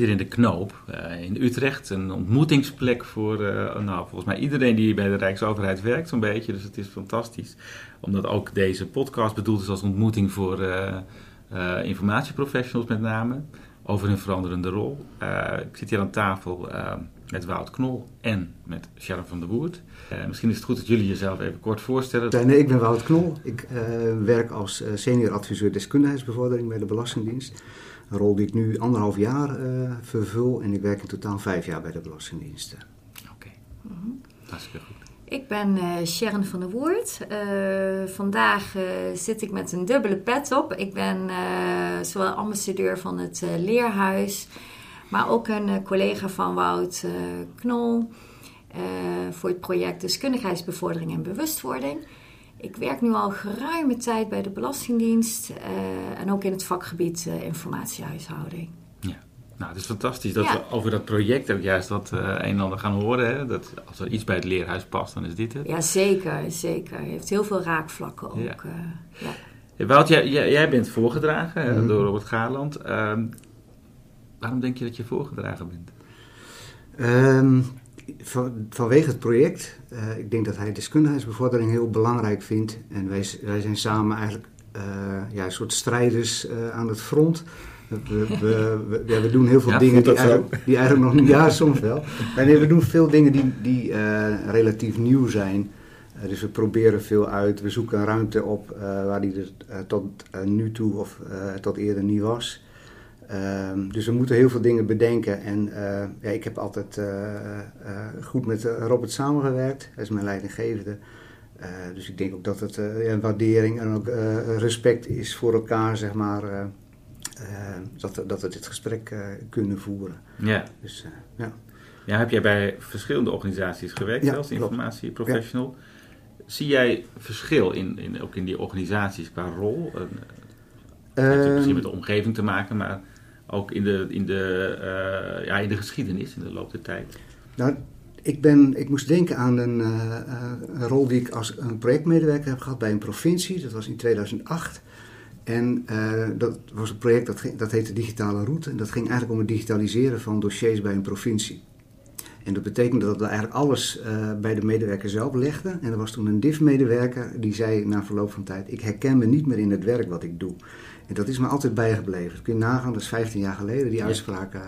Hier in de Knoop uh, in Utrecht, een ontmoetingsplek voor uh, nou, volgens mij iedereen die bij de Rijksoverheid werkt, zo'n beetje. Dus het is fantastisch, omdat ook deze podcast bedoeld is als ontmoeting voor uh, informatieprofessionals met name, over hun veranderende rol. ik zit hier aan tafel met Wout Knol en met Sharon van der Woert. misschien is het goed dat jullie jezelf even kort voorstellen. Nee, ik ben Wout Knol. Ik werk als senior adviseur deskundigheidsbevordering bij de Belastingdienst. Een rol die ik nu anderhalf jaar uh, vervul en ik werk in totaal vijf jaar bij de Belastingdiensten. Oké, okay. mm -hmm. hartstikke goed. Ik ben uh, Sharon van der Woert. Uh, vandaag zit ik met een dubbele pet op. Ik ben zowel ambassadeur van het Leerhuis, maar ook een collega van Wout Knol voor het project Deskundigheidsbevordering en Bewustwording. Ik werk nu al geruime tijd bij de Belastingdienst uh, en ook in het vakgebied uh, informatiehuishouding. Ja, nou, het is fantastisch dat ja. we over dat project ook juist wat uh, een en ander gaan horen. Hè? Dat als er iets bij het leerhuis past, dan is dit het. Ja, zeker, zeker. Het heeft heel veel raakvlakken ook. Ja. ja. Wout, jij, jij, bent voorgedragen mm. door Robert Gaarland. Ehm, waarom denk je dat je voorgedragen bent? Um, van, vanwege het project, uh, ik denk dat hij deskundigheidsbevordering heel belangrijk vindt. En wij, wij zijn samen eigenlijk uh, ja, een soort strijders uh, aan het front. We, we, we, ja, we doen heel veel ja, dingen die eigenlijk, die eigenlijk, nog niet... Ja, soms wel. Maar nee, we doen veel dingen die, die relatief nieuw zijn. dus we proberen veel uit. We zoeken een ruimte op waar die er tot nu toe of tot eerder niet was. Uh, dus we moeten heel veel dingen bedenken. En uh, ja, ik heb altijd uh, goed met Robert samengewerkt. Hij is mijn leidinggevende. dus ik denk ook dat het ja, waardering en ook respect is voor elkaar, zeg maar. dat, dat we dit gesprek kunnen voeren. Ja. Dus, ja. ja, heb jij bij verschillende organisaties gewerkt ja, als informatieprofessional? Ja. Zie jij verschil in, in, ook in die organisaties qua rol? Het heeft misschien Ehm, met de omgeving te maken, maar ook in de, in de, uh, ja, in de geschiedenis, in de loop der tijd? Nou, ik, ben, ik moest denken aan een, uh, een, rol die ik als een projectmedewerker heb gehad bij een provincie. Dat was in 2008. En dat was een project dat, dat heette Digitale Route. En dat ging eigenlijk om het digitaliseren van dossiers bij een provincie. En dat betekende dat we eigenlijk alles bij de medewerker zelf legden. En er was toen een DIF-medewerker die zei na verloop van tijd... ik herken me niet meer in het werk wat ik doe. En dat is me altijd bijgebleven. Dat kun je nagaan, dat is 15 jaar geleden. Die uitspraak uh,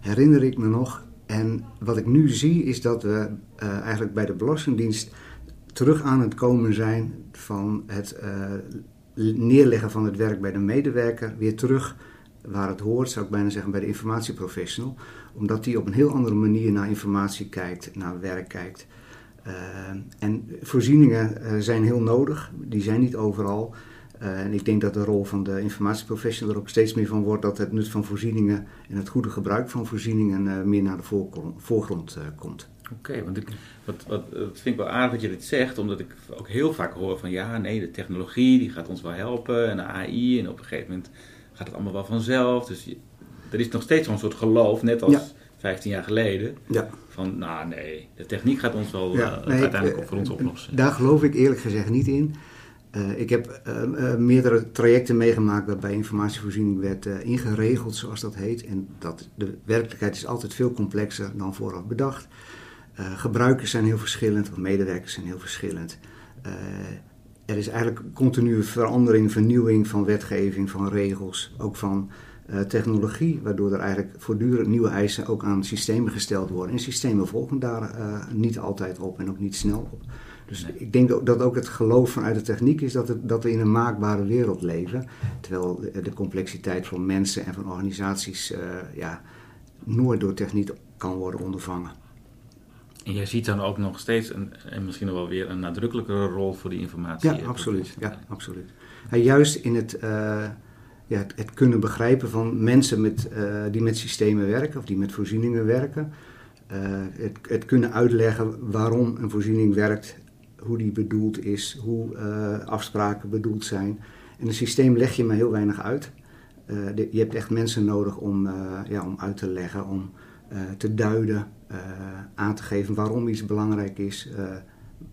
herinner ik me nog. En wat ik nu zie is dat we uh, eigenlijk bij de Belastingdienst terug aan het komen zijn van het neerleggen van het werk bij de medewerker. Weer terug waar het hoort, zou ik bijna zeggen, bij de informatieprofessional. Omdat die op een heel andere manier naar informatie kijkt, naar werk kijkt. en voorzieningen zijn heel nodig, die zijn niet overal. Uh, en ik denk dat de rol van de informatieprofessional er ook steeds meer van wordt dat het nut van voorzieningen en het goede gebruik van voorzieningen meer naar de voorgrond, komt. Oké, want ik, wat, wat, dat vind ik wel aardig dat je dit zegt, omdat ik ook heel vaak hoor van ja, nee, de technologie die gaat ons wel helpen en de AI en op een gegeven moment gaat het allemaal wel vanzelf. Dus je, er is nog steeds zo'n soort geloof, net als ja. 15 jaar geleden, ja. van nou nee, de techniek gaat ons wel ja, nee, uiteindelijk ik, voor ons oplossen. Daar geloof ik eerlijk gezegd niet in. Uh, ik heb uh, meerdere trajecten meegemaakt waarbij informatievoorziening werd ingeregeld, zoals dat heet. En dat, de werkelijkheid is altijd veel complexer dan vooraf bedacht. gebruikers zijn heel verschillend, of medewerkers zijn heel verschillend. Er is eigenlijk continue verandering, vernieuwing van wetgeving, van regels, ook van uh, technologie, waardoor er eigenlijk voortdurend nieuwe eisen ook aan systemen gesteld worden. En systemen volgen daar uh, niet altijd op en ook niet snel op. Dus nee. ik denk dat ook het geloof vanuit de techniek is dat, het, dat we in een maakbare wereld leven. Terwijl de, de complexiteit van mensen en van organisaties uh, ja, nooit door techniek kan worden ondervangen. En jij ziet dan ook nog steeds, een, en misschien nog wel weer, een nadrukkelijkere rol voor die informatie. Ja, absoluut. Ja, absoluut. En juist in het, uh, ja, het, het, kunnen begrijpen van mensen met, uh, die met systemen werken of die met voorzieningen werken. Uh, het, het, kunnen uitleggen waarom een voorziening werkt, hoe die bedoeld is, hoe afspraken bedoeld zijn. En een systeem leg je maar heel weinig uit. De, je hebt echt mensen nodig om, ja, om uit te leggen, om te duiden, uh, aan te geven waarom iets belangrijk is, uh,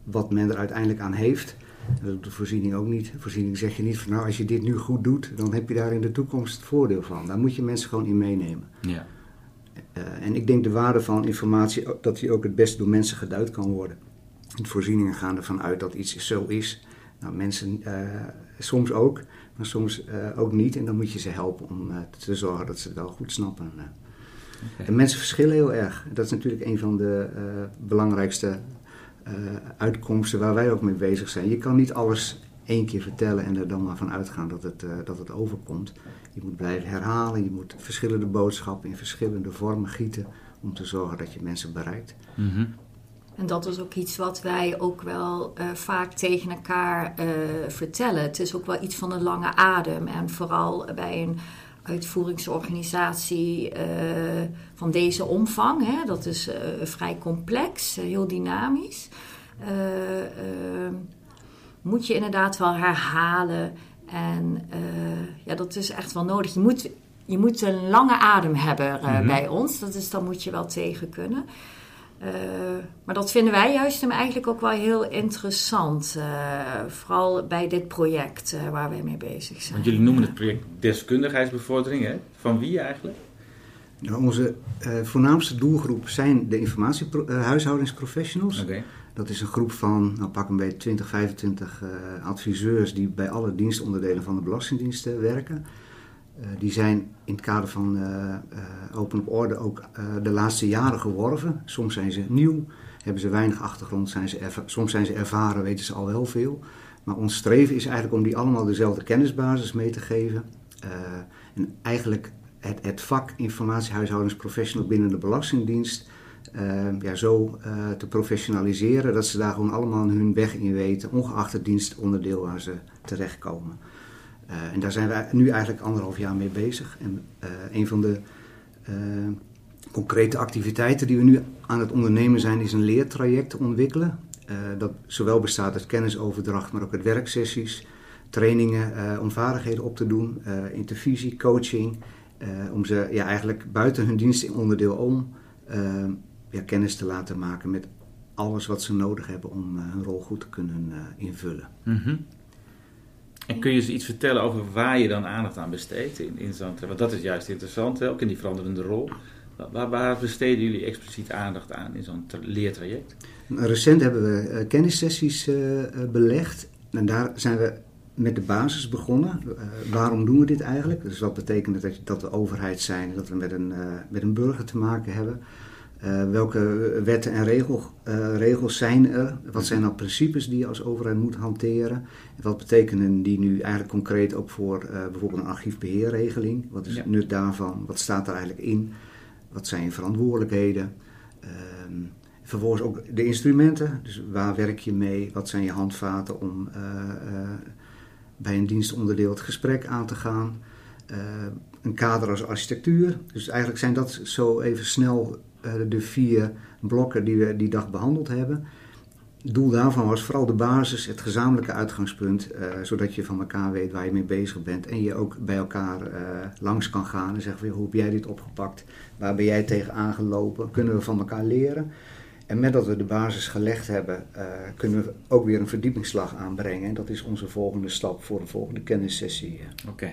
wat men er uiteindelijk aan heeft. Dat doet de voorziening ook niet. De voorziening zeg je niet van nou als je dit nu goed doet, dan heb je daar in de toekomst het voordeel van. Daar moet je mensen gewoon in meenemen. Ja. Uh, en ik denk de waarde van informatie, dat die ook het best door mensen geduid kan worden. De voorzieningen gaan ervan uit dat iets zo is. Nou, mensen soms ook, maar soms ook niet. En dan moet je ze helpen om te zorgen dat ze het wel goed snappen. Okay. En mensen verschillen heel erg. Dat is natuurlijk een van de uh, belangrijkste uh, uitkomsten waar wij ook mee bezig zijn. Je kan niet alles één keer vertellen en er dan maar van uitgaan dat het, uh, dat het overkomt. Je moet blijven herhalen, je moet verschillende boodschappen in verschillende vormen gieten om te zorgen dat je mensen bereikt. Mm -hmm. En dat is ook iets wat wij ook wel uh, vaak tegen elkaar uh, vertellen. Het is ook wel iets van een lange adem. En vooral bij een uitvoeringsorganisatie uh, van deze omvang. Hè. Dat is uh, vrij complex, uh, heel dynamisch. moet je inderdaad wel herhalen. En ja, dat is echt wel nodig. Je moet, je moet een lange adem hebben mm-hmm. bij ons. Dat is, dan moet je wel tegen kunnen. Uh, maar dat vinden wij juist hem eigenlijk ook wel heel interessant. Uh, vooral bij dit project uh, waar wij mee bezig zijn. Want jullie noemen het project deskundigheidsbevordering, hè? Van wie eigenlijk? Nou, onze voornaamste doelgroep zijn de informatiehuishoudingsprofessionals. Okay. Dat is een groep van, nou pak een beetje 20, 25 adviseurs die bij alle dienstonderdelen van de Belastingdienst werken. Uh, die zijn in het kader van uh, uh, Open op Orde ook de laatste jaren geworven. Soms zijn ze nieuw, hebben ze weinig achtergrond, zijn ze soms zijn ze ervaren, weten ze al heel veel. Maar ons streven is eigenlijk om die allemaal dezelfde kennisbasis mee te geven. en eigenlijk het, het vak informatiehuishoudingsprofessional binnen de Belastingdienst ja, zo te professionaliseren dat ze daar gewoon allemaal hun weg in weten, ongeacht het dienstonderdeel waar ze terechtkomen. Uh, en daar zijn we nu eigenlijk anderhalf jaar mee bezig. En uh, een van de uh, concrete activiteiten die we nu aan het ondernemen zijn, is een leertraject ontwikkelen. dat zowel bestaat uit kennisoverdracht, maar ook uit werksessies, trainingen om vaardigheden op te doen, intervisie, coaching. om ze ja, eigenlijk buiten hun dienstonderdeel om ja, kennis te laten maken met alles wat ze nodig hebben om hun rol goed te kunnen invullen. Mm. En kun je eens iets vertellen over waar je dan aandacht aan besteedt in, in zo'n Want dat is juist interessant, hè? ook in die veranderende rol. Waar, waar, besteden jullie expliciet aandacht aan in zo'n leertraject? Recent hebben we uh, kennissessies uh, belegd. En daar zijn we met de basis begonnen. Waarom doen we dit eigenlijk? Dus wat betekent dat, dat we overheid zijn dat we met een, met een burger te maken hebben? Uh, welke wetten en regel, uh, regels zijn er? Wat zijn nou principes die je als overheid moet hanteren? Wat betekenen die nu eigenlijk concreet ook voor uh, bijvoorbeeld een archiefbeheerregeling? Wat is het nut daarvan? Wat staat er eigenlijk in? Wat zijn je verantwoordelijkheden? Ehm, vervolgens ook de instrumenten. Dus waar werk je mee? Wat zijn je handvaten om bij een dienstonderdeel het gesprek aan te gaan? een kader als architectuur. Dus eigenlijk zijn dat zo even snel de vier blokken die we die dag behandeld hebben. Het doel daarvan was vooral de basis, het gezamenlijke uitgangspunt, uh, zodat je van elkaar weet waar je mee bezig bent en je ook bij elkaar uh, langs kan gaan en zeggen hoe heb jij dit opgepakt, waar ben jij tegen aangelopen, kunnen we van elkaar leren. En met dat we de basis gelegd hebben, kunnen we ook weer een verdiepingsslag aanbrengen. En dat is onze volgende stap voor de volgende kennissessie. Oké.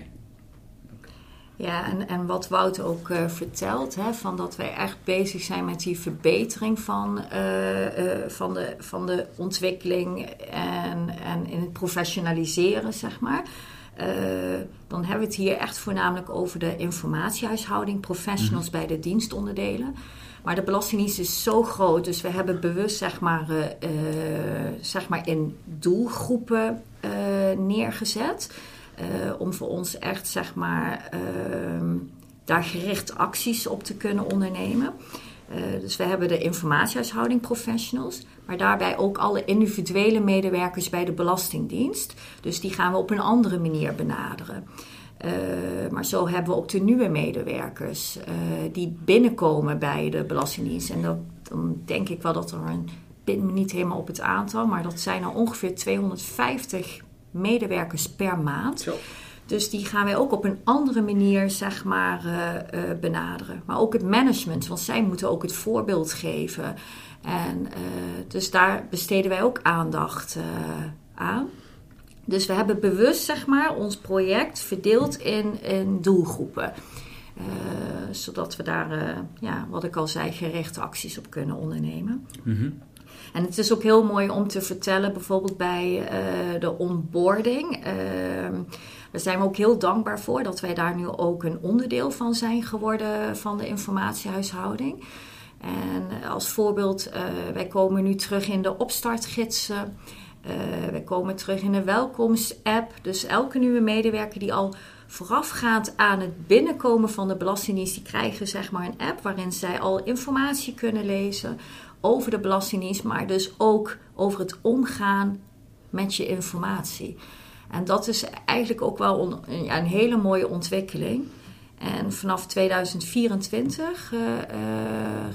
Ja, en, en wat Wout ook uh, vertelt, hè, van dat wij echt bezig zijn met die verbetering van, uh, uh, van, de, van de ontwikkeling en, en in het professionaliseren, zeg maar. dan hebben we het hier echt voornamelijk over de informatiehuishouding, professionals mhm. bij de dienstonderdelen. Maar de Belastingdienst is zo groot, dus we hebben bewust zeg maar, zeg maar in doelgroepen neergezet. Eh, om voor ons echt zeg maar ehm, daar gericht acties op te kunnen ondernemen. Uh, dus we hebben de informatiehuishouding professionals, maar daarbij ook alle individuele medewerkers bij de Belastingdienst. Dus die gaan we op een andere manier benaderen. Uh, maar zo hebben we ook de nieuwe medewerkers die binnenkomen bij de Belastingdienst. En dat, dan denk ik wel dat er een, ben niet helemaal op het aantal, maar dat zijn er ongeveer 250 medewerkers per maand. Zo. Dus die gaan wij ook op een andere manier, zeg maar, uh, uh, benaderen. Maar ook het management, want zij moeten ook het voorbeeld geven. En uh, dus daar besteden wij ook aandacht aan. Dus we hebben bewust, zeg maar, ons project verdeeld in, in doelgroepen. zodat we daar, ja, wat ik al zei, gerichte acties op kunnen ondernemen. Mm en het is ook heel mooi om te vertellen, bijvoorbeeld bij uh, de onboarding. Uh, daar zijn we ook heel dankbaar voor dat wij daar nu ook een onderdeel van zijn geworden van de informatiehuishouding. En als voorbeeld, uh, wij komen nu terug in de opstartgidsen. wij komen terug in de welkomstapp. Dus elke nieuwe medewerker die al voorafgaand aan het binnenkomen van de Belastingdienst, die krijgen zeg maar een app waarin zij al informatie kunnen lezen over de Belastingdienst, maar dus ook over het omgaan met je informatie. En dat is eigenlijk ook wel een hele mooie ontwikkeling. En vanaf 2024 uh, uh,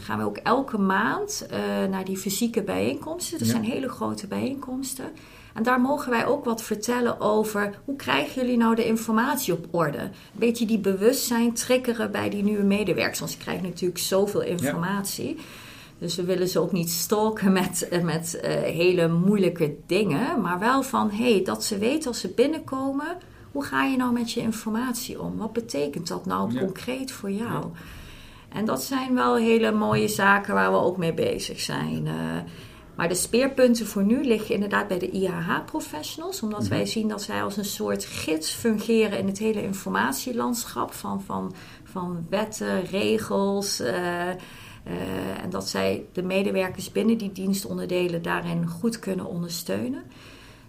gaan we ook elke maand uh, naar die fysieke bijeenkomsten. Dat zijn hele grote bijeenkomsten. En daar mogen wij ook wat vertellen over hoe krijgen jullie nou de informatie op orde. Een beetje die bewustzijn triggeren bij die nieuwe medewerkers. Want ze krijgen natuurlijk zoveel informatie. Ja. Dus we willen ze ook niet stalken met, eh, met uh, hele moeilijke dingen. Maar wel van, hey, dat ze weten als ze binnenkomen... hoe ga je nou met je informatie om? Wat betekent dat nou concreet voor jou? Ja. En dat zijn wel hele mooie zaken waar we ook mee bezig zijn. Uh, maar de speerpunten voor nu liggen inderdaad bij de IHH-professionals. Omdat mm -hmm. wij zien dat zij als een soort gids fungeren in het hele informatielandschap. Van, van, van wetten, regels... Uh, uh, en dat zij de medewerkers binnen die dienstonderdelen daarin goed kunnen ondersteunen.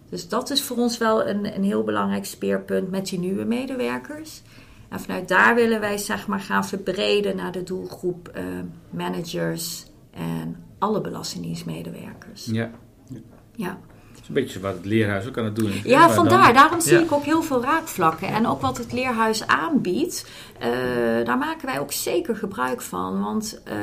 Dus dat is voor ons wel een, een heel belangrijk speerpunt met die nieuwe medewerkers. En vanuit daar willen wij zeg maar gaan verbreden naar de doelgroep uh, managers en alle belastingdienstmedewerkers. Ja. ja een beetje wat het leerhuis ook aan het doen is. Ja, vandaar. Daarom zie ik ook heel veel raakvlakken. En ook wat het leerhuis aanbiedt, uh, daar maken wij ook zeker gebruik van. Want uh,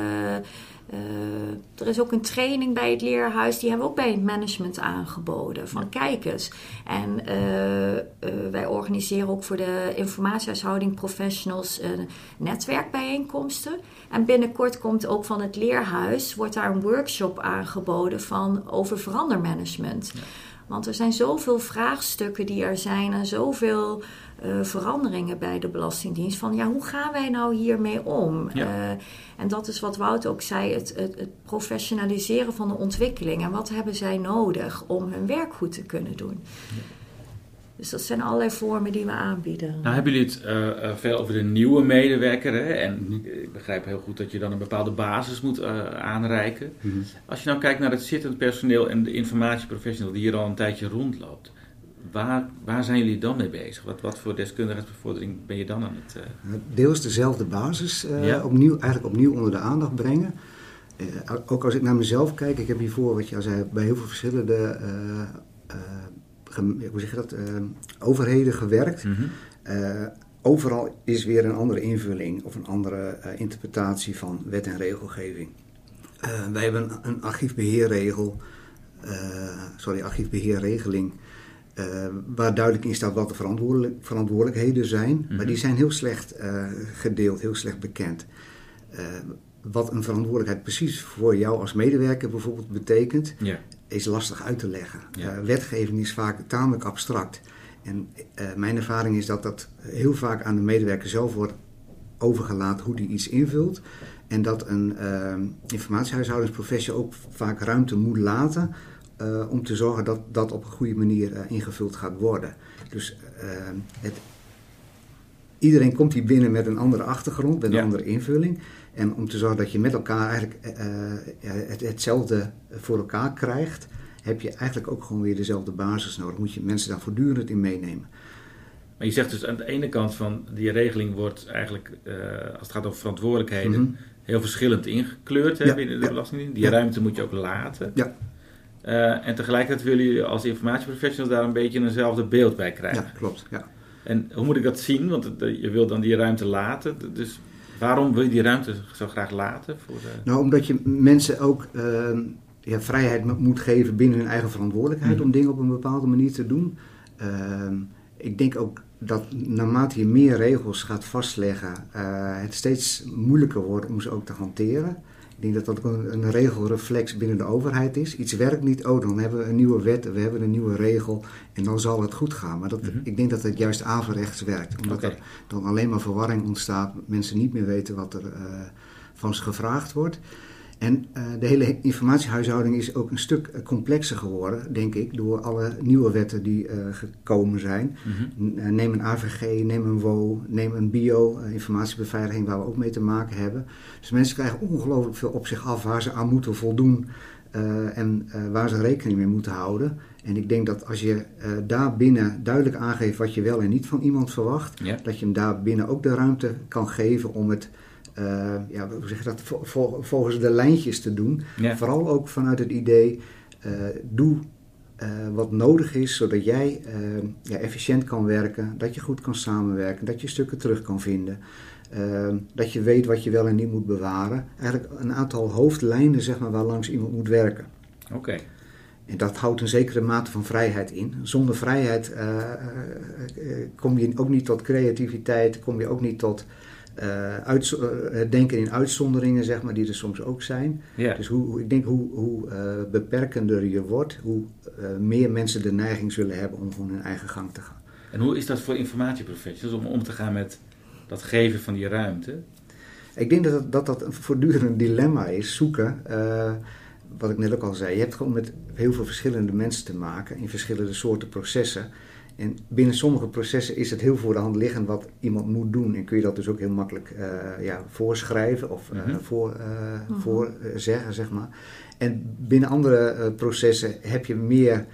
uh, er is ook een training bij het leerhuis, die hebben we ook bij het management aangeboden. Van ja. kijk eens. En wij organiseren ook voor de informatiehuishouding professionals netwerkbijeenkomsten. En binnenkort komt ook van het leerhuis, wordt daar een workshop aangeboden van over verandermanagement. Ja. Want er zijn zoveel vraagstukken die er zijn en zoveel uh, veranderingen bij de Belastingdienst. Van ja, hoe gaan wij nou hiermee om? Ja. Uh, en dat is wat Wout ook zei: het, het, het, professionaliseren van de ontwikkeling. En wat hebben zij nodig om hun werk goed te kunnen doen? Ja. Dus dat zijn allerlei vormen die we aanbieden. Nou hebben jullie het uh, veel over de nieuwe medewerker. Hè? En ik begrijp heel goed dat je dan een bepaalde basis moet uh, aanreiken. Mm -hmm. Als je nou kijkt naar het zittend personeel en de informatieprofessional die hier al een tijdje rondloopt. Waar, waar zijn jullie dan mee bezig? Wat, wat voor deskundigheidsbevordering ben je dan aan het... Uh... Deels dezelfde basis ja. opnieuw, eigenlijk opnieuw onder de aandacht brengen. ook als ik naar mezelf kijk, ik heb hiervoor, wat je al zei, bij heel veel verschillende hoe zeg je dat, overheden gewerkt. Mm -hmm. uh, overal is weer een andere invulling of een andere interpretatie van wet en regelgeving. wij hebben een, een archiefbeheerregel, sorry, archiefbeheerregeling. Waar duidelijk in staat wat de verantwoordelijk, verantwoordelijkheden zijn, mm -hmm. maar die zijn heel slecht gedeeld, heel slecht bekend wat een verantwoordelijkheid precies voor jou als medewerker bijvoorbeeld betekent, is lastig uit te leggen. Wetgeving is vaak tamelijk abstract. En mijn ervaring is dat dat heel vaak aan de medewerker zelf wordt overgelaten hoe die iets invult. En dat een informatiehuishoudingsprofessie ook vaak ruimte moet laten uh, om te zorgen dat dat op een goede manier uh, ingevuld gaat worden. Dus het, iedereen komt hier binnen met een andere achtergrond, met een andere invulling. En om te zorgen dat je met elkaar eigenlijk het, hetzelfde voor elkaar krijgt, heb je eigenlijk ook gewoon weer dezelfde basis nodig. Moet je mensen daar voortdurend in meenemen. Maar je zegt dus aan de ene kant van die regeling wordt eigenlijk, als het gaat over verantwoordelijkheden, mhm heel verschillend ingekleurd hè, binnen de Belastingdienst. Die ruimte moet je ook laten. Ja. Uh, en tegelijkertijd willen jullie als informatieprofessionals daar een beetje eenzelfde beeld bij krijgen. Ja, klopt. Ja. En hoe moet ik dat zien? Want je wil dan die ruimte laten. Dus waarom wil je die ruimte zo graag laten? Voor de... Nou, omdat je mensen ook uh, ja, vrijheid moet geven binnen hun eigen verantwoordelijkheid mhm. om dingen op een bepaalde manier te doen. Uh, ik denk ook dat naarmate je meer regels gaat vastleggen, het steeds moeilijker wordt om ze ook te hanteren. Ik denk dat dat een, een regelreflex binnen de overheid is. Iets werkt niet, oh dan hebben we een nieuwe wet, we hebben een nieuwe regel en dan zal het goed gaan. Maar dat, mhm. ik denk dat het juist averechts werkt. Omdat er dan alleen maar verwarring ontstaat, mensen niet meer weten wat er uh, van ze gevraagd wordt. En uh, de hele informatiehuishouding is ook een stuk eh, complexer geworden, denk ik, door alle nieuwe wetten die uh, gekomen zijn. Mhm. neem een AVG, neem een WO, neem een bio-informatiebeveiliging, waar we ook mee te maken hebben. Dus mensen krijgen ongelooflijk veel op zich af waar ze aan moeten voldoen en waar ze rekening mee moeten houden. En ik denk dat als je daar binnen duidelijk aangeeft wat je wel en niet van iemand verwacht, dat je hem daar binnen ook de ruimte kan geven om het uh, ja, hoe zeg je dat, volgens de lijntjes te doen. Vooral ook vanuit het idee, uh, doe uh, wat nodig is, zodat jij ja, efficiënt kan werken, dat je goed kan samenwerken, dat je stukken terug kan vinden. dat je weet wat je wel en niet moet bewaren. Eigenlijk een aantal hoofdlijnen zeg maar, waar langs iemand moet werken. Oké. En dat houdt een zekere mate van vrijheid in. Zonder vrijheid kom je ook niet tot creativiteit, kom je ook niet tot uh, uit, uh, denken in uitzonderingen, zeg maar, die er soms ook zijn. Dus hoe, ik denk hoe, hoe uh, beperkender je wordt, hoe meer mensen de neiging zullen hebben om gewoon hun eigen gang te gaan. En hoe is dat voor informatieprofessionals om om te gaan met dat geven van die ruimte? Ik denk dat dat, dat, een voortdurend dilemma is, zoeken. wat ik net ook al zei, je hebt gewoon met heel veel verschillende mensen te maken in verschillende soorten processen. En binnen sommige processen is het heel voor de hand liggend wat iemand moet doen. En kun je dat dus ook heel makkelijk uh, ja, voorschrijven of uh, voor, uh, voor zeggen, zeg maar. En binnen andere processen heb je meer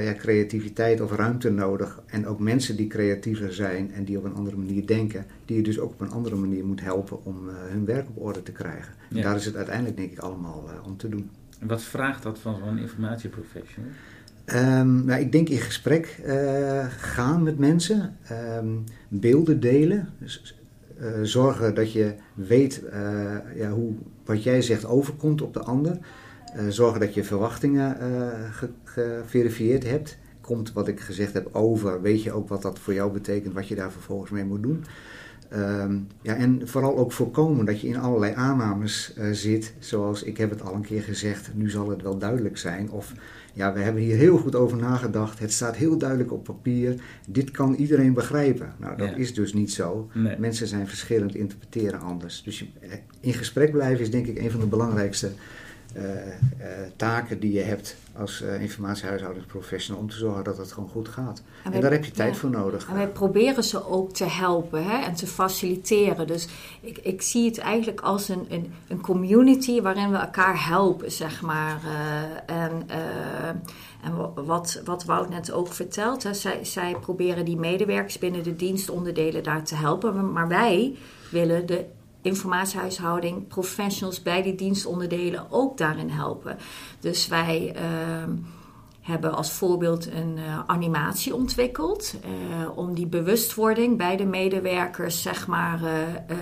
ja, creativiteit of ruimte nodig. En ook mensen die creatiever zijn en die op een andere manier denken. Die je dus ook op een andere manier moet helpen om hun werk op orde te krijgen. En daar is het uiteindelijk denk ik allemaal om te doen. En wat vraagt dat van zo'n informatieprofessional? Um, nou, ik denk in gesprek uh, gaan met mensen, um, beelden delen. Dus, uh, zorgen dat je weet uh, ja, hoe wat jij zegt overkomt op de ander. zorgen dat je verwachtingen geverifieerd hebt. Komt wat ik gezegd heb over, weet je ook wat dat voor jou betekent, wat je daar vervolgens mee moet doen. Um, ja, en vooral ook voorkomen dat je in allerlei aannames zit, zoals ik heb het al een keer gezegd, nu zal het wel duidelijk zijn. Of ja, we hebben hier heel goed over nagedacht. Het staat heel duidelijk op papier. Dit kan iedereen begrijpen. Nou, dat is dus niet zo. Mensen zijn verschillend, interpreteren anders. Dus eh, in gesprek blijven is denk ik een van de belangrijkste uh, uh, taken die je hebt als uh, informatiehuishoudingsprofessional om te zorgen dat het gewoon goed gaat. En, daar heb je tijd voor nodig. En wij proberen ze ook te helpen hè, en te faciliteren. Dus ik, ik zie het eigenlijk als een, een, een community waarin we elkaar helpen, zeg maar. en en wat, wat Wout net ook vertelt, hè, zij, zij proberen die medewerkers binnen de dienstonderdelen daar te helpen. Maar wij willen de informatiehuishouding, professionals bij die dienstonderdelen ook daarin helpen. Dus wij uh, hebben als voorbeeld een uh, animatie ontwikkeld uh, om die bewustwording bij de medewerkers, zeg maar eh,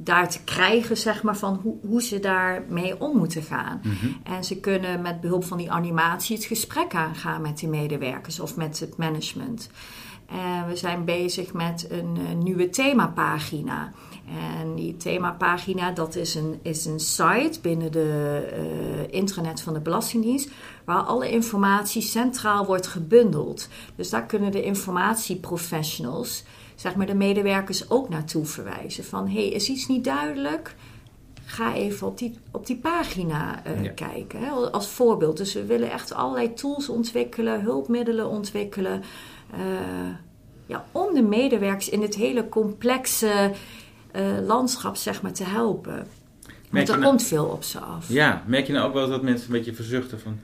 daar te krijgen, zeg maar, van hoe, hoe ze daarmee om moeten gaan. Mhm. En ze kunnen met behulp van die animatie het gesprek aangaan met die medewerkers of met het management. En we zijn bezig met een, nieuwe themapagina. En die themapagina, dat is een, is een site binnen de uh, intranet van de Belastingdienst, waar alle informatie centraal wordt gebundeld. Dus daar kunnen de informatieprofessionals zeg maar, de medewerkers ook naartoe verwijzen. Van, hé, hey, is iets niet duidelijk? Ga even op die, op die pagina uh, kijken, hè, als voorbeeld. Dus we willen echt allerlei tools ontwikkelen, hulpmiddelen ontwikkelen... Uh, ja, om de medewerkers in het hele complexe uh, landschap zeg maar, te helpen. Want er nou, komt veel op ze af. Ja, merk je nou ook wel dat mensen een beetje verzuchten van...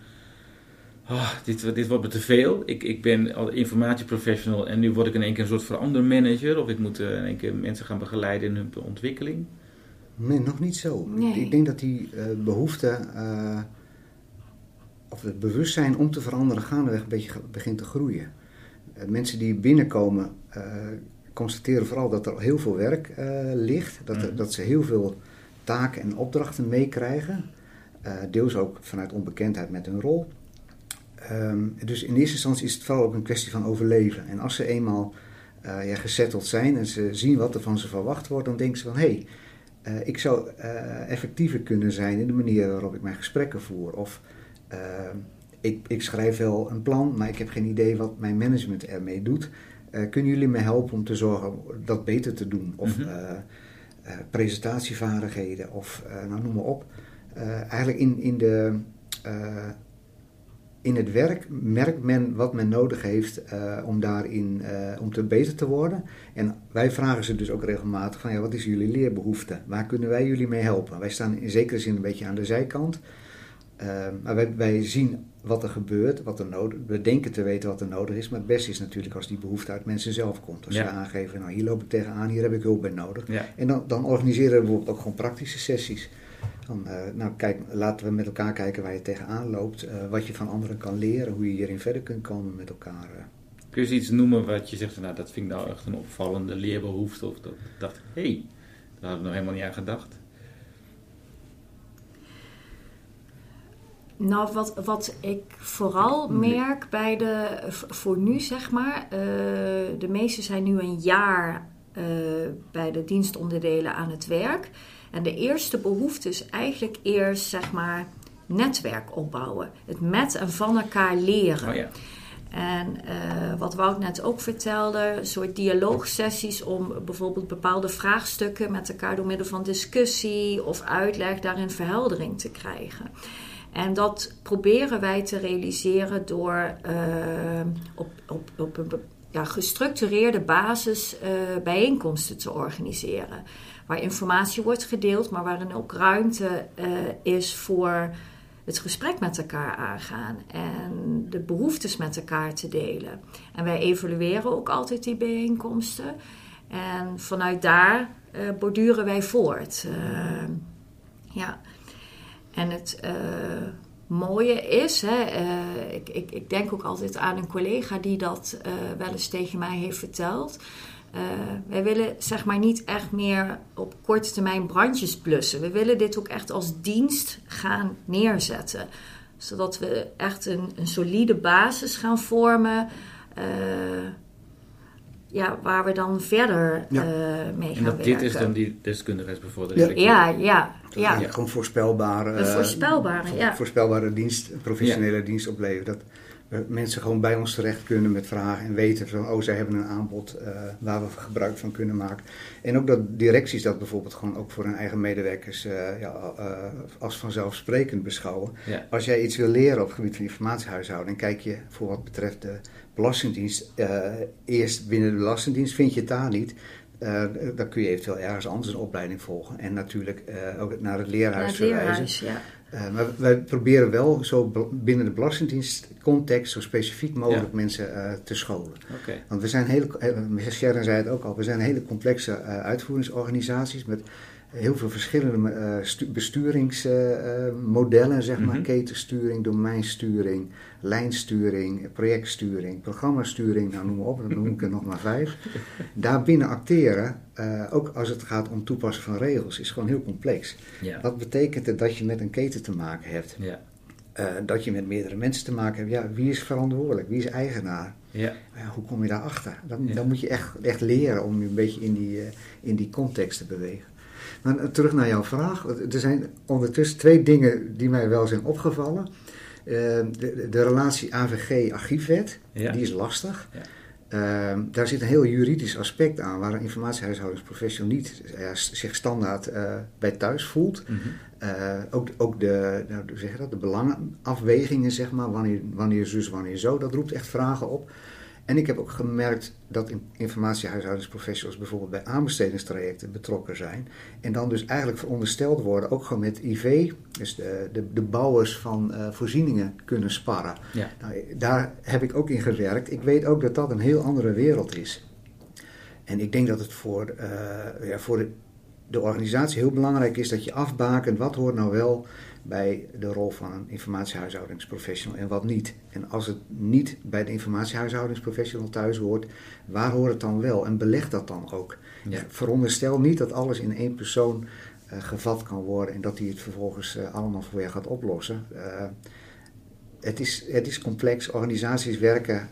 Oh, dit, dit wordt me te veel. Ik, ik ben al informatieprofessional en nu word ik in één keer een soort verandermanager. Of ik moet uh, in één keer mensen gaan begeleiden in hun ontwikkeling. Nee, nog niet zo. Nee. Ik denk dat die uh, behoefte, uh, of het bewustzijn om te veranderen, gaandeweg een beetje begint te groeien. mensen die binnenkomen, constateren vooral dat er heel veel werk ligt. Dat, mm. dat ze heel veel taken en opdrachten meekrijgen. deels ook vanuit onbekendheid met hun rol. Um, dus in eerste instantie is het vooral ook een kwestie van overleven. En als ze eenmaal uh, ja, gesetteld zijn en ze zien wat er van ze verwacht wordt, dan denken ze van hé, hey, uh, ik zou uh, effectiever kunnen zijn in de manier waarop ik mijn gesprekken voer. Of ehm, ik, ik, schrijf wel een plan, maar ik heb geen idee wat mijn management ermee doet. kunnen jullie me helpen om te zorgen dat beter te doen? Of mm -hmm. presentatievaardigheden, of nou, noem maar op. eigenlijk in, in de in het werk merkt men wat men nodig heeft uh, om daarin uh, om te beter te worden. En wij vragen ze dus ook regelmatig van ja, wat is jullie leerbehoefte? Waar kunnen wij jullie mee helpen? Wij staan in zekere zin een beetje aan de zijkant. Uh, maar wij, wij, zien wat er gebeurt, wat er nodig We denken te weten wat er nodig is. Maar het beste is natuurlijk als die behoefte uit mensen zelf komt. Als ze aangeven, nou hier loop ik tegenaan, hier heb ik hulp bij nodig. Ja. En dan, dan organiseren we bijvoorbeeld ook gewoon praktische sessies. Dan, uh, nou, kijk, laten we met elkaar kijken waar je tegenaan loopt, uh, wat je van anderen kan leren, hoe je hierin verder kunt komen met elkaar. Uh. Kun je eens iets noemen wat je zegt, nou dat vind ik nou echt een opvallende leerbehoefte, of dat ik dacht, hé, hey, daar had ik nog helemaal niet aan gedacht. Nou, wat, wat ik vooral merk bij de, voor nu zeg maar, de meesten zijn nu een jaar bij de dienstonderdelen aan het werk. En de eerste behoefte is eigenlijk eerst, zeg maar, netwerk opbouwen. Het met en van elkaar leren. Oh ja. En uh, wat Wout net ook vertelde, een soort dialoogsessies om bijvoorbeeld bepaalde vraagstukken met elkaar door middel van discussie of uitleg daarin verheldering te krijgen. En dat proberen wij te realiseren door uh, op, op, op een ja, gestructureerde basis uh, bijeenkomsten te organiseren waar informatie wordt gedeeld, maar waarin ook ruimte uh, is voor het gesprek met elkaar aangaan en de behoeftes met elkaar te delen. En wij evalueren ook altijd die bijeenkomsten. En vanuit daar uh, borduren wij voort. Uh, ja. En het mooie is, hè, ik, ik, ik, denk ook altijd aan een collega die dat wel eens tegen mij heeft verteld. Uh, wij willen zeg maar niet echt meer op korte termijn brandjes blussen. We willen dit ook echt als dienst gaan neerzetten. Zodat we echt een, een solide basis gaan vormen. Uh, ja, waar we dan verder ja. uh, mee gaan werken. Dit is dan die deskundigheidsbevordering? Ja, ja, ja, ja. ja. Gewoon voorspelbare, voorspelbare, ja. voorspelbare dienst, professionele dienst opleveren. Dat, mensen gewoon bij ons terecht kunnen met vragen en weten van, oh, zij hebben een aanbod uh, waar we gebruik van kunnen maken. En ook dat directies dat bijvoorbeeld gewoon ook voor hun eigen medewerkers uh, ja, uh, als vanzelfsprekend beschouwen. Ja. Als jij iets wil leren op het gebied van informatiehuishouding, kijk je voor wat betreft de Belastingdienst eerst binnen de Belastingdienst, vind je het daar niet. Uh, dan kun je eventueel ergens anders een opleiding volgen. En natuurlijk uh, ook naar het leerhuis naar het verwijzen. ja. Uh, maar wij proberen wel zo binnen de Belastingdienst context zo specifiek mogelijk mensen te scholen. Okay. Want we zijn hele, Sharon zei het ook al, we zijn hele complexe uitvoeringsorganisaties met heel veel verschillende uh, besturingsmodellen, zeg maar. Mhm. Ketensturing, domeinsturing, lijnsturing, projectsturing, programmasturing, nou noem maar op, dan noem ik er nog maar vijf. Daarbinnen acteren, uh, ook als het gaat om toepassen van regels, is gewoon heel complex. Ja. Wat betekent het dat je met een keten te maken hebt? Ja. Uh, dat je met meerdere mensen te maken hebt. Ja, wie is verantwoordelijk? Wie is eigenaar? Ja. Uh, hoe kom je daarachter? Dan, dan moet je echt, echt leren om je een beetje in die, uh, in die context te bewegen. Maar terug naar jouw vraag. Er zijn ondertussen twee dingen die mij wel zijn opgevallen. Uh, de, de, relatie AVG-archiefwet, die is lastig. Ja. Ehm, daar zit een heel juridisch aspect aan, waar een informatiehuishoudingsprofessional niet uh, zich standaard bij thuis voelt. Mhm. Ook, ook de, nou, hoe zeg je dat, de belangenafwegingen, zeg maar, wanneer, wanneer zus, wanneer zo, dat roept echt vragen op. En ik heb ook gemerkt dat informatiehuishoudingsprofessionals bijvoorbeeld bij aanbestedingstrajecten betrokken zijn. En dan dus eigenlijk verondersteld worden, ook gewoon met IV, dus de, de, de bouwers van uh, voorzieningen kunnen sparren. Ja. Nou, daar heb ik ook in gewerkt. Ik weet ook dat dat een heel andere wereld is. En ik denk dat het voor, uh, ja, voor de, organisatie heel belangrijk is dat je afbakent wat hoort nou wel bij de rol van een informatiehuishoudingsprofessional en wat niet. En als het niet bij de informatiehuishoudingsprofessional thuis hoort, waar hoort het dan wel? En beleg dat dan ook. Ja. Veronderstel niet dat alles in één persoon uh, gevat kan worden en dat hij het vervolgens uh, allemaal voor je gaat oplossen. Uh, het, is, het is complex. Organisaties werken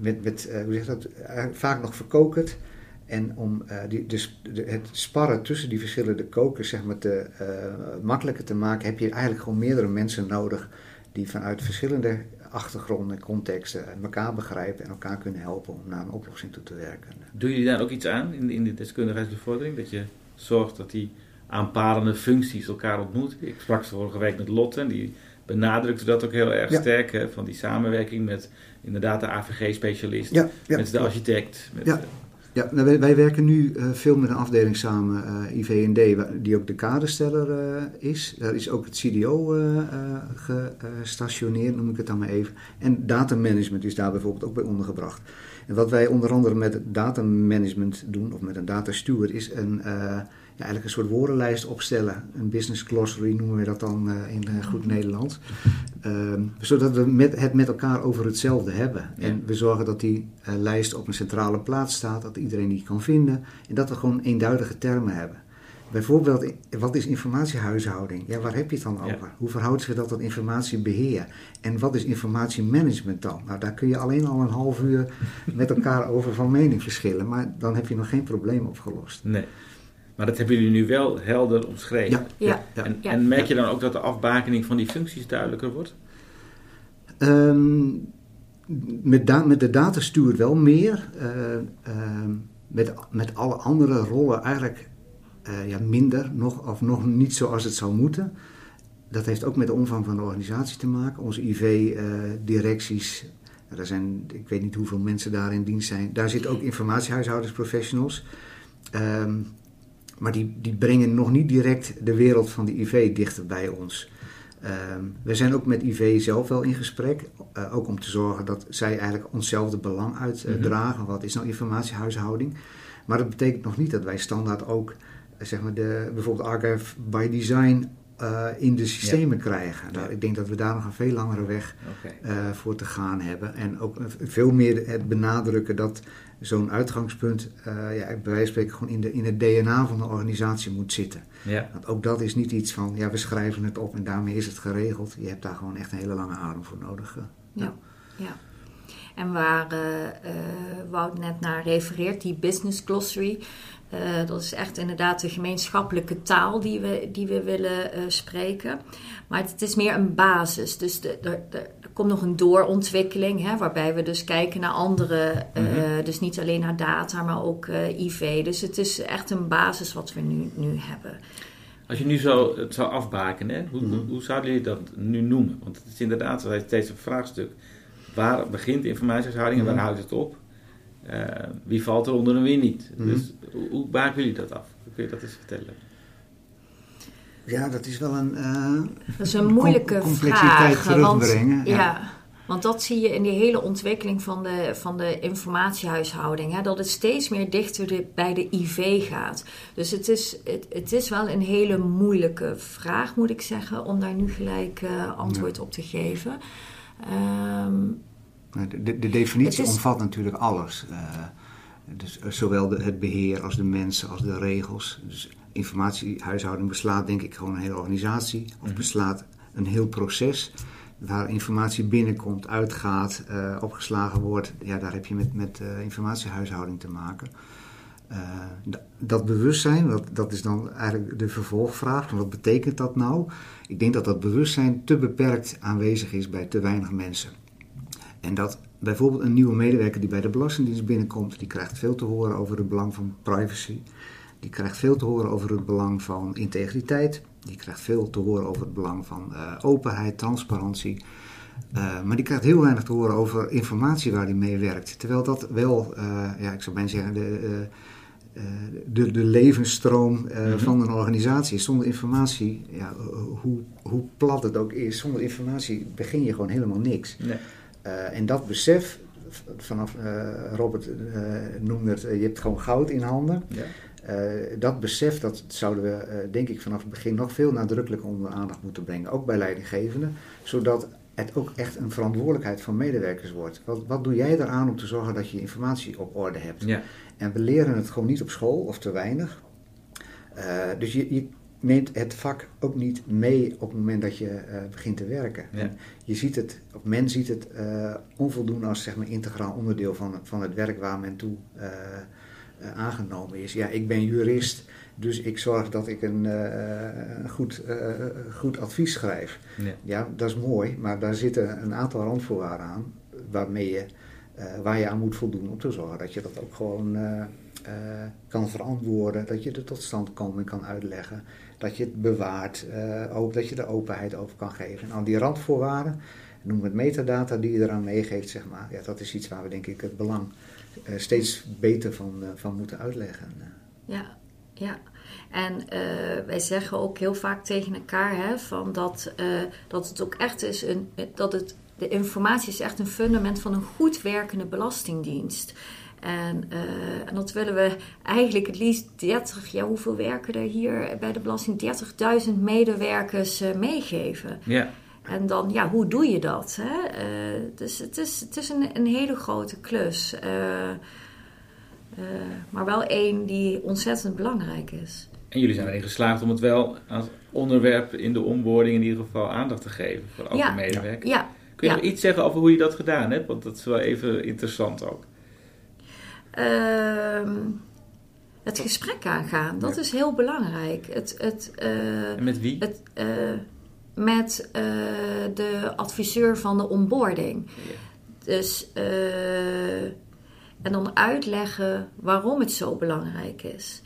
met, met hoe zeg dat, vaak nog verkokerd. En om uh, die, dus de, het sparren tussen die verschillende kokers zeg maar, te, uh, makkelijker te maken, heb je eigenlijk gewoon meerdere mensen nodig die vanuit verschillende achtergronden en contexten elkaar begrijpen en elkaar kunnen helpen om naar een oplossing toe te werken. Doen jullie daar ook iets aan in, in de deskundigheidsbevordering? Dat je zorgt dat die aanpalende functies elkaar ontmoeten? Ik sprak vorige week met Lotte en die benadrukte dat ook heel erg Ja. sterk, hè, van die samenwerking met inderdaad de AVG-specialist, Ja, ja, met de architect. Met, Ja. Eh, Ja, nou, wij, wij werken nu eh, veel met een afdeling samen, eh, IVD, wa- die ook de kadersteller eh, is. Daar is ook het CDO eh, eh, gestationeerd, noem ik het dan maar even. En datamanagement is daar bijvoorbeeld ook bij ondergebracht. En wat wij onder andere met datamanagement doen, of met een datasteward, is een, eh, ja, eigenlijk een soort woordenlijst opstellen. Een business glossary noemen we dat dan eh, in eh, goed Nederlands. Ehm, zodat we met, het met elkaar over hetzelfde hebben. Ja. En we zorgen dat die eh, lijst op een centrale plaats staat, dat iedereen die kan vinden. En dat we gewoon eenduidige termen hebben. Bijvoorbeeld, wat is informatiehuishouding? Ja, waar heb je het dan Ja. over? Hoe verhoudt zich dat tot informatiebeheer? En wat is informatiemanagement dan? Nou, daar kun je alleen al een half uur met elkaar over van mening verschillen. Maar dan heb je nog geen probleem opgelost. nee. Maar dat hebben jullie nu wel helder omschreven. Ja, Ja. En, en merk je dan ook dat de afbakening van die functies duidelijker wordt? Ehm, met, da- met de datastuur wel meer. Eh, ehm, met, met alle andere rollen eigenlijk eh, ja, minder, nog, of nog niet zoals het zou moeten. Dat heeft ook met de omvang van de organisatie te maken. Onze IV-directies, er zijn, ik weet niet hoeveel mensen daar in dienst zijn. Daar zitten ook informatiehuishoudersprofessionals. Ehm, maar die, die brengen nog niet direct de wereld van de IV dichter bij ons. Ehm, we zijn ook met IV zelf wel in gesprek. eh, ook om te zorgen dat zij eigenlijk onszelfde belang uitdragen. Wat is nou informatiehuishouding? Maar dat betekent nog niet dat wij standaard ook eh, zeg maar de, bijvoorbeeld Archive by Design eh, in de systemen krijgen. Nou, ik denk dat we daar nog een veel langere weg voor te gaan hebben. En ook veel meer het benadrukken dat zo'n uitgangspunt, eh, ja, bij wijze van spreken, gewoon in, de, in het DNA van de organisatie moet zitten. Ja. Want ook dat is niet iets van, ja, we schrijven het op en daarmee is het geregeld. Je hebt daar gewoon echt een hele lange adem voor nodig. eh. Ja, ja. En waar eh, Wout net naar refereert, die business glossary. eh, dat is echt inderdaad de gemeenschappelijke taal die we, die we willen eh, spreken. Maar het, het is meer een basis. Dus de, de, de- komt nog een doorontwikkeling, hè, waarbij we dus kijken naar andere, eh, Mhm. dus niet alleen naar data, maar ook eh, IV. Dus het is echt een basis wat we nu, nu hebben. Als je nu zo het zou afbaken, hè, hoe, Mhm. hoe, hoe zouden jullie dat nu noemen? Want het is inderdaad steeds een vraagstuk. Waar begint de informatiehuishouding en waar Mhm. houdt het op? Eh, wie valt er onder en wie niet? Dus hoe, hoe baken jullie dat af? Hoe kun je dat eens vertellen? Ja, dat is wel een... eh, Dat is een moeilijke Com- complexiteit vraag. Want, terugbrengen, ja. ja. want dat zie je in die hele ontwikkeling van de, van de informatiehuishouding. Hè, dat het steeds meer dichter bij de IV gaat. Dus het is, het, het is wel een hele moeilijke vraag, moet ik zeggen, om daar nu gelijk eh, antwoord op te geven. Ehm, De, de, de definitie is- omvat natuurlijk alles. Eh, dus zowel de, het beheer als de mensen als de regels. Dus informatiehuishouding beslaat denk ik gewoon een hele organisatie. Of Mhm. beslaat een heel proces waar informatie binnenkomt, uitgaat, eh, opgeslagen wordt. Ja, daar heb je met, met eh, informatiehuishouding te maken. Eh, dat bewustzijn, dat, dat is dan eigenlijk de vervolgvraag. Wat betekent dat nou? Ik denk dat dat bewustzijn te beperkt aanwezig is bij te weinig mensen. En dat bijvoorbeeld een nieuwe medewerker die bij de Belastingdienst binnenkomt, die krijgt veel te horen over het belang van privacy. Die krijgt veel te horen over het belang van integriteit. Die krijgt veel te horen over het belang van uh, openheid, transparantie. Uh, maar die krijgt heel weinig te horen over informatie waar hij mee werkt. Terwijl dat wel, uh, ja, ik zou bijna zeggen, de, de, de levensstroom mm -hmm. van een organisatie is. Zonder informatie, ja, hoe, hoe plat het ook is, zonder informatie begin je gewoon helemaal niks. Nee. en dat besef, vanaf Robert noemde het, je hebt gewoon goud in handen. Ja. Uh, dat besef dat zouden we, uh, denk ik, vanaf het begin nog veel nadrukkelijker onder aandacht moeten brengen. Ook bij leidinggevenden, zodat het ook echt een verantwoordelijkheid van medewerkers wordt. Wat, wat doe jij eraan om te zorgen dat je informatie op orde hebt? Ja. En we leren het gewoon niet op school of te weinig. Uh, dus je, je, neemt het vak ook niet mee op het moment dat je begint te werken. Ja. Je ziet het, of men ziet het onvoldoende als zeg maar, integraal onderdeel van, van het werk waar men toe uh, aangenomen is. Ja, ik ben jurist, dus ik zorg dat ik een uh, goed, uh, goed advies schrijf. Ja. ja. dat is mooi, maar daar zitten een aantal randvoorwaarden aan waarmee je, waar je aan moet voldoen om te zorgen dat je dat ook gewoon kan verantwoorden, dat je er tot standkoming kan uitleggen, dat je het bewaart, ook dat je er openheid over kan geven. En al die randvoorwaarden, noem het metadata die je eraan meegeeft, zeg maar, ja, dat is iets waar we denk ik het belang steeds beter van, uh, van moeten uitleggen. Ja, ja. En uh, wij zeggen ook heel vaak tegen elkaar hè, van dat, dat het ook echt is een, dat het, de informatie is echt een fundament van een goed werkende belastingdienst. En, en, dat willen we eigenlijk het liefst 30, ja, hoeveel werken er hier bij de belasting? 30.000 medewerkers meegeven. Ja. En dan, ja, hoe doe je dat? Hè? Uh, dus het is, het is een, een hele grote klus. Uh, uh, maar wel één die ontzettend belangrijk is. En jullie zijn erin geslaagd om het wel als onderwerp in de onboarding in ieder geval aandacht te geven voor elke ja, medewerker. Ja, Kun je ja. nog iets zeggen over hoe je dat gedaan hebt? Want dat is wel even interessant ook. Ehm, het gesprek aangaan, dat is heel belangrijk. Het, het, en met wie? Het, met uh, de adviseur van de onboarding. Ja. Dus, uh, en dan uitleggen waarom het zo belangrijk is.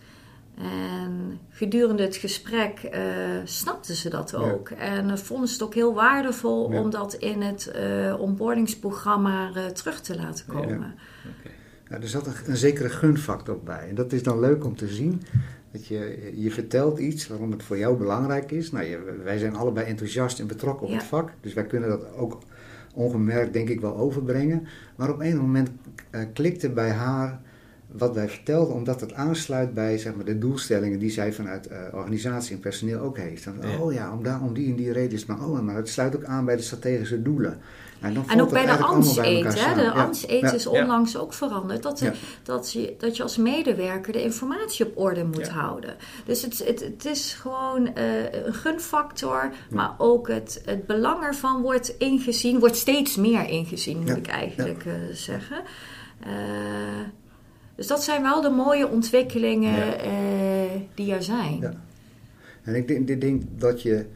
En gedurende het gesprek uh, snapten ze dat ook. Ja. En vonden ze het ook heel waardevol ja. om dat in het onboardingsprogramma terug te laten komen. Okay. Ja, er zat een, een zekere gunfactor bij. En dat is dan leuk om te zien. Dat je, je vertelt iets waarom het voor jou belangrijk is. Nou, je, wij zijn allebei enthousiast en betrokken op ja. het vak. Dus wij kunnen dat ook ongemerkt, denk ik, wel overbrengen. Maar op een moment uh, klikte bij haar wat wij vertelden, omdat het aansluit bij zeg maar, de doelstellingen die zij vanuit uh, organisatie en personeel ook heeft. Dan, ja. Oh ja, om, daar, om die en die reden is het maar, oh, maar het sluit ook aan bij de strategische doelen. En, en ook bij de ANS-eet. De ja. ANS-eet ja. is onlangs ook veranderd. Dat, ja. dat, je, dat je als medewerker de informatie op orde moet houden. Dus het, het, het is gewoon uh, een gunfactor. Maar ook het, het belang ervan wordt ingezien. Wordt steeds meer ingezien, moet ik eigenlijk uh, zeggen. Uh, dus dat zijn wel de mooie ontwikkelingen die er zijn. En ik denk, ik denk dat je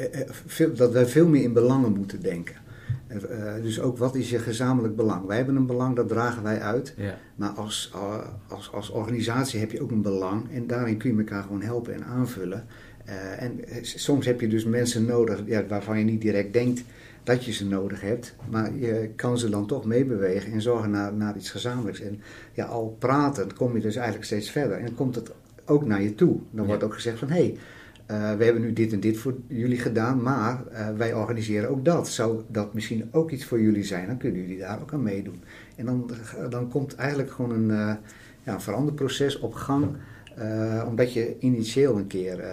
eh, eh, veel, dat wij veel meer in belangen moeten denken. Uh, dus ook wat is je gezamenlijk belang? Wij hebben een belang, dat dragen wij uit. Ja. Maar als, als, als organisatie heb je ook een belang. En daarin kun je elkaar gewoon helpen en aanvullen. Uh, en soms heb je dus mensen nodig ja, waarvan je niet direct denkt dat je ze nodig hebt. Maar je kan ze dan toch meebewegen en zorgen naar, naar iets gezamenlijks. En ja, al praten, kom je dus eigenlijk steeds verder. En komt het ook naar je toe. Dan wordt ook gezegd van... hé, hey, uh, we hebben nu dit en dit voor jullie gedaan, maar uh, wij organiseren ook dat. Zou dat misschien ook iets voor jullie zijn? Dan kunnen jullie daar ook aan meedoen. En dan, dan komt eigenlijk gewoon een, uh, ja, een veranderproces op gang. Omdat je initieel een keer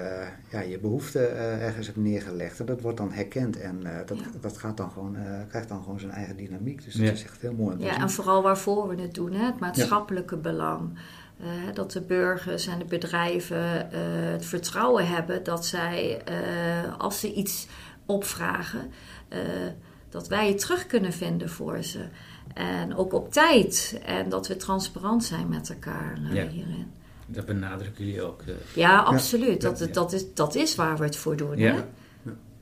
ja, je behoefte ergens hebt neergelegd. En dat wordt dan herkend en dat, ja. dat gaat dan gewoon, krijgt dan gewoon zijn eigen dynamiek. Dus dat ja. is echt heel mooi. Ja, en vooral waarvoor we het doen, hè? het maatschappelijke belang. Uh, dat de burgers en de bedrijven uh, het vertrouwen hebben dat zij, uh, als ze iets opvragen, dat wij het terug kunnen vinden voor ze. En ook op tijd. En dat we transparant zijn met elkaar ja. hierin. Dat benadrukken jullie ook. Ja, absoluut. Ja. Dat, dat, is, dat is waar we het voor doen. Ja. Hè?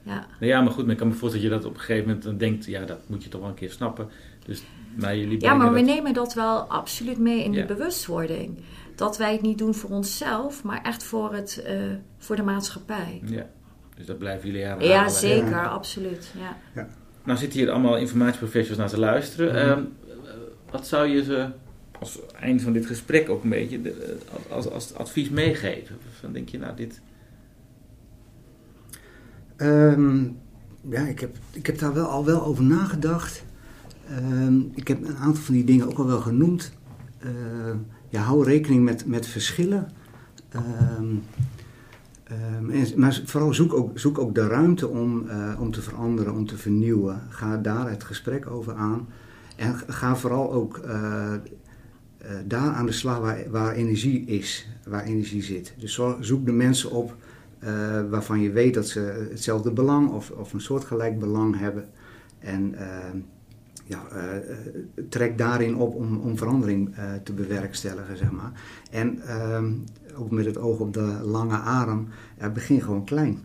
Ja. Nou ja, maar goed, maar ik kan me voorstellen dat je dat op een gegeven moment dan denkt, ja, dat moet je toch wel een keer snappen. Dus, maar jullie Ja, maar we dat- nemen dat wel absoluut mee in Ja. de bewustwording. Dat wij het niet doen voor onszelf, maar echt voor, het, eh, voor de maatschappij. Ja, dus dat blijven jullie herhalen. Ja, zeker, Ja. absoluut. Ja. Nou zitten hier allemaal informatieprofessionals naar te luisteren. Mhm. Ehm, wat zou je ze als eind van dit gesprek ook een beetje de- als, als advies meegeven? Dan denk je, nou dit... Ehm, ja, ik heb, ik heb daar wel al wel over nagedacht. Ehm, ik heb een aantal van die dingen ook al wel genoemd. Ehm, ja, hou rekening met, met verschillen. En, maar vooral zoek ook, zoek ook de ruimte om, eh, om te veranderen, om te vernieuwen. Ga daar het gesprek over aan. En ga vooral ook eh, eh, daar aan de slag waar, energie is, waar energie zit. Dus zo- zoek de mensen op eh, waarvan je weet dat ze hetzelfde belang of, of een soortgelijk belang hebben. En eh, ja, trek daarin op om, om verandering te bewerkstelligen, zeg maar. En ook met het oog op de lange adem, begin gewoon klein.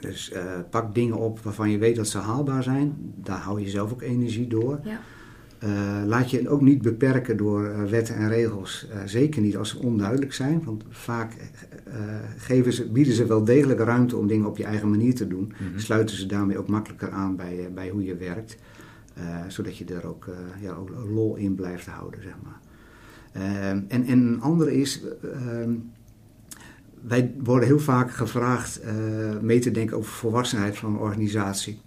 Dus pak dingen op waarvan je weet dat ze haalbaar zijn. Daar hou je zelf ook energie door. Ja. Eh, laat je ook niet beperken door eh, wetten en regels. Eh, zeker niet als ze onduidelijk zijn. Want vaak geven ze, bieden ze wel degelijk ruimte om dingen op je eigen manier te doen. Mhm. Sluiten ze daarmee ook makkelijker aan bij, bij hoe je werkt. Zodat je er ook, ja, ook lol in blijft houden, zeg maar. En, en een andere is... ehm, wij worden heel vaak gevraagd eh, mee te denken over volwassenheid van een organisatie.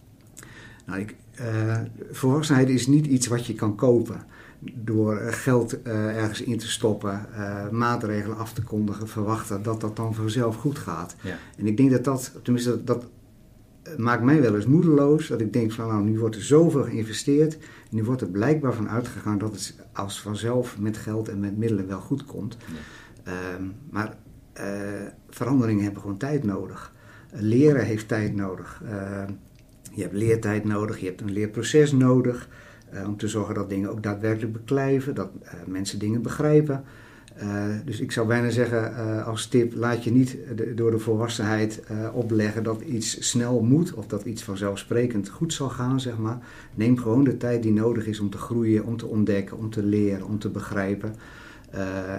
Nou, ik, eh, volwassenheid is niet iets wat je kan kopen door eh, geld eh, ergens in te stoppen, maatregelen af te kondigen, verwachten dat dat dan vanzelf goed gaat. Ja. En ik denk dat dat, tenminste dat, dat maakt mij wel eens moedeloos, dat ik denk van nou, nu wordt er zoveel geïnvesteerd, nu wordt er blijkbaar van uitgegaan dat het als vanzelf met geld en met middelen wel goed komt. Ehm, maar veranderingen hebben gewoon tijd nodig. Leren heeft tijd nodig. Je hebt leertijd nodig, je hebt een leerproces nodig. eh, om te zorgen dat dingen ook daadwerkelijk beklijven, dat eh, mensen dingen begrijpen. Eh, dus ik zou bijna zeggen als tip, laat je niet door de volwassenheid opleggen dat iets snel moet of dat iets vanzelfsprekend goed zal gaan, zeg maar. Neem gewoon de tijd die nodig is om te groeien, om te ontdekken, om te leren, om te begrijpen.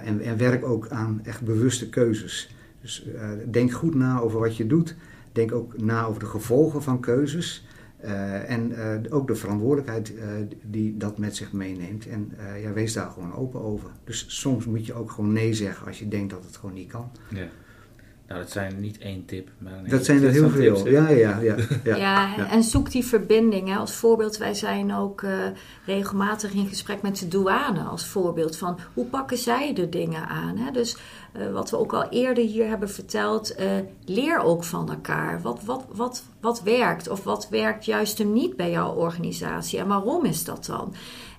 En, en werk ook aan echt bewuste keuzes. Dus denk goed na over wat je doet. Denk ook na over de gevolgen van keuzes. Eh, en eh, ook de verantwoordelijkheid eh, die dat met zich meeneemt. En eh, ja, wees daar gewoon open over. Dus soms moet je ook gewoon nee zeggen als je denkt dat het gewoon niet kan. Ja. Nou, dat zijn niet één tip, maar Dat zijn er heel tips, veel. Ja, ja, ja. ja, Ja, en zoek die verbinding. Hè. Als voorbeeld, wij zijn ook eh, regelmatig in gesprek met de douane. Als voorbeeld van hoe pakken zij de dingen aan. Hè? Dus eh, wat we ook al eerder hier hebben verteld, eh, leer ook van elkaar. Wat, wat, wat, wat werkt of wat werkt juist hem niet bij jouw organisatie en waarom is dat dan?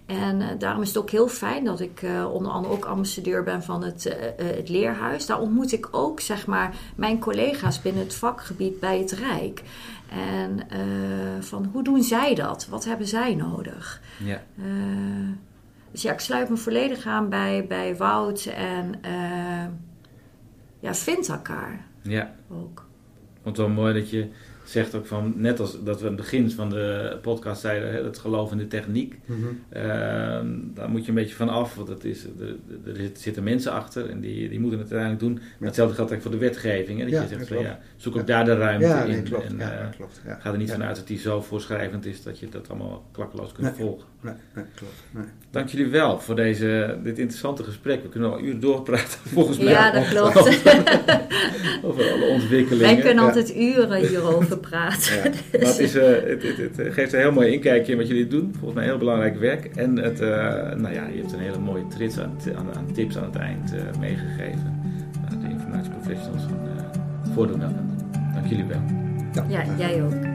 En eh, daarom is het ook heel fijn dat ik onder andere ook ambassadeur ben van het, het leerhuis. Daar ontmoet ik ook zeg maar, mijn collega's binnen het vakgebied bij het Rijk. En van hoe doen zij dat? Wat hebben zij nodig? Ja. Dus ja, ik sluit me volledig aan bij, bij Wout en eh, ja, vind elkaar ja. ook. Ik vond het wel mooi dat je zegt ook van, net als dat we aan het begin van de podcast zeiden, hè, het geloof in de techniek. Mhm. Ehm, daar moet je een beetje van af, want het is, er, er zit- zitten mensen achter en die, die moeten het uiteindelijk doen. Maar hetzelfde geldt eigenlijk voor de wetgeving. Hè, dat Ja, je zegt dat van klopt. ja, zoek ook daar de ruimte Ja, in. nee, klopt. En, ja, eh, dat klopt. Ja. ga er niet Ja. vanuit dat die zo voorschrijvend is dat je dat allemaal klakkeloos kunt Nee. volgen. Nee, nee, klopt. Nee. Dank jullie wel voor deze, dit interessante gesprek. We kunnen al uren doorpraten volgens mij. Ja, dat klopt. Over alle ontwikkelingen. Wij kunnen Ja. altijd uren hierover praten. Ja, maar het, is, eh, het, het, het geeft een heel mooi inkijkje in wat jullie doen. Volgens mij heel belangrijk werk. En het, eh, nou ja, je hebt een hele mooie trits aan, aan, aan tips aan het eind eh, meegegeven. De informatieprofessionals een uh. Dank jullie wel. Ja, jij ook.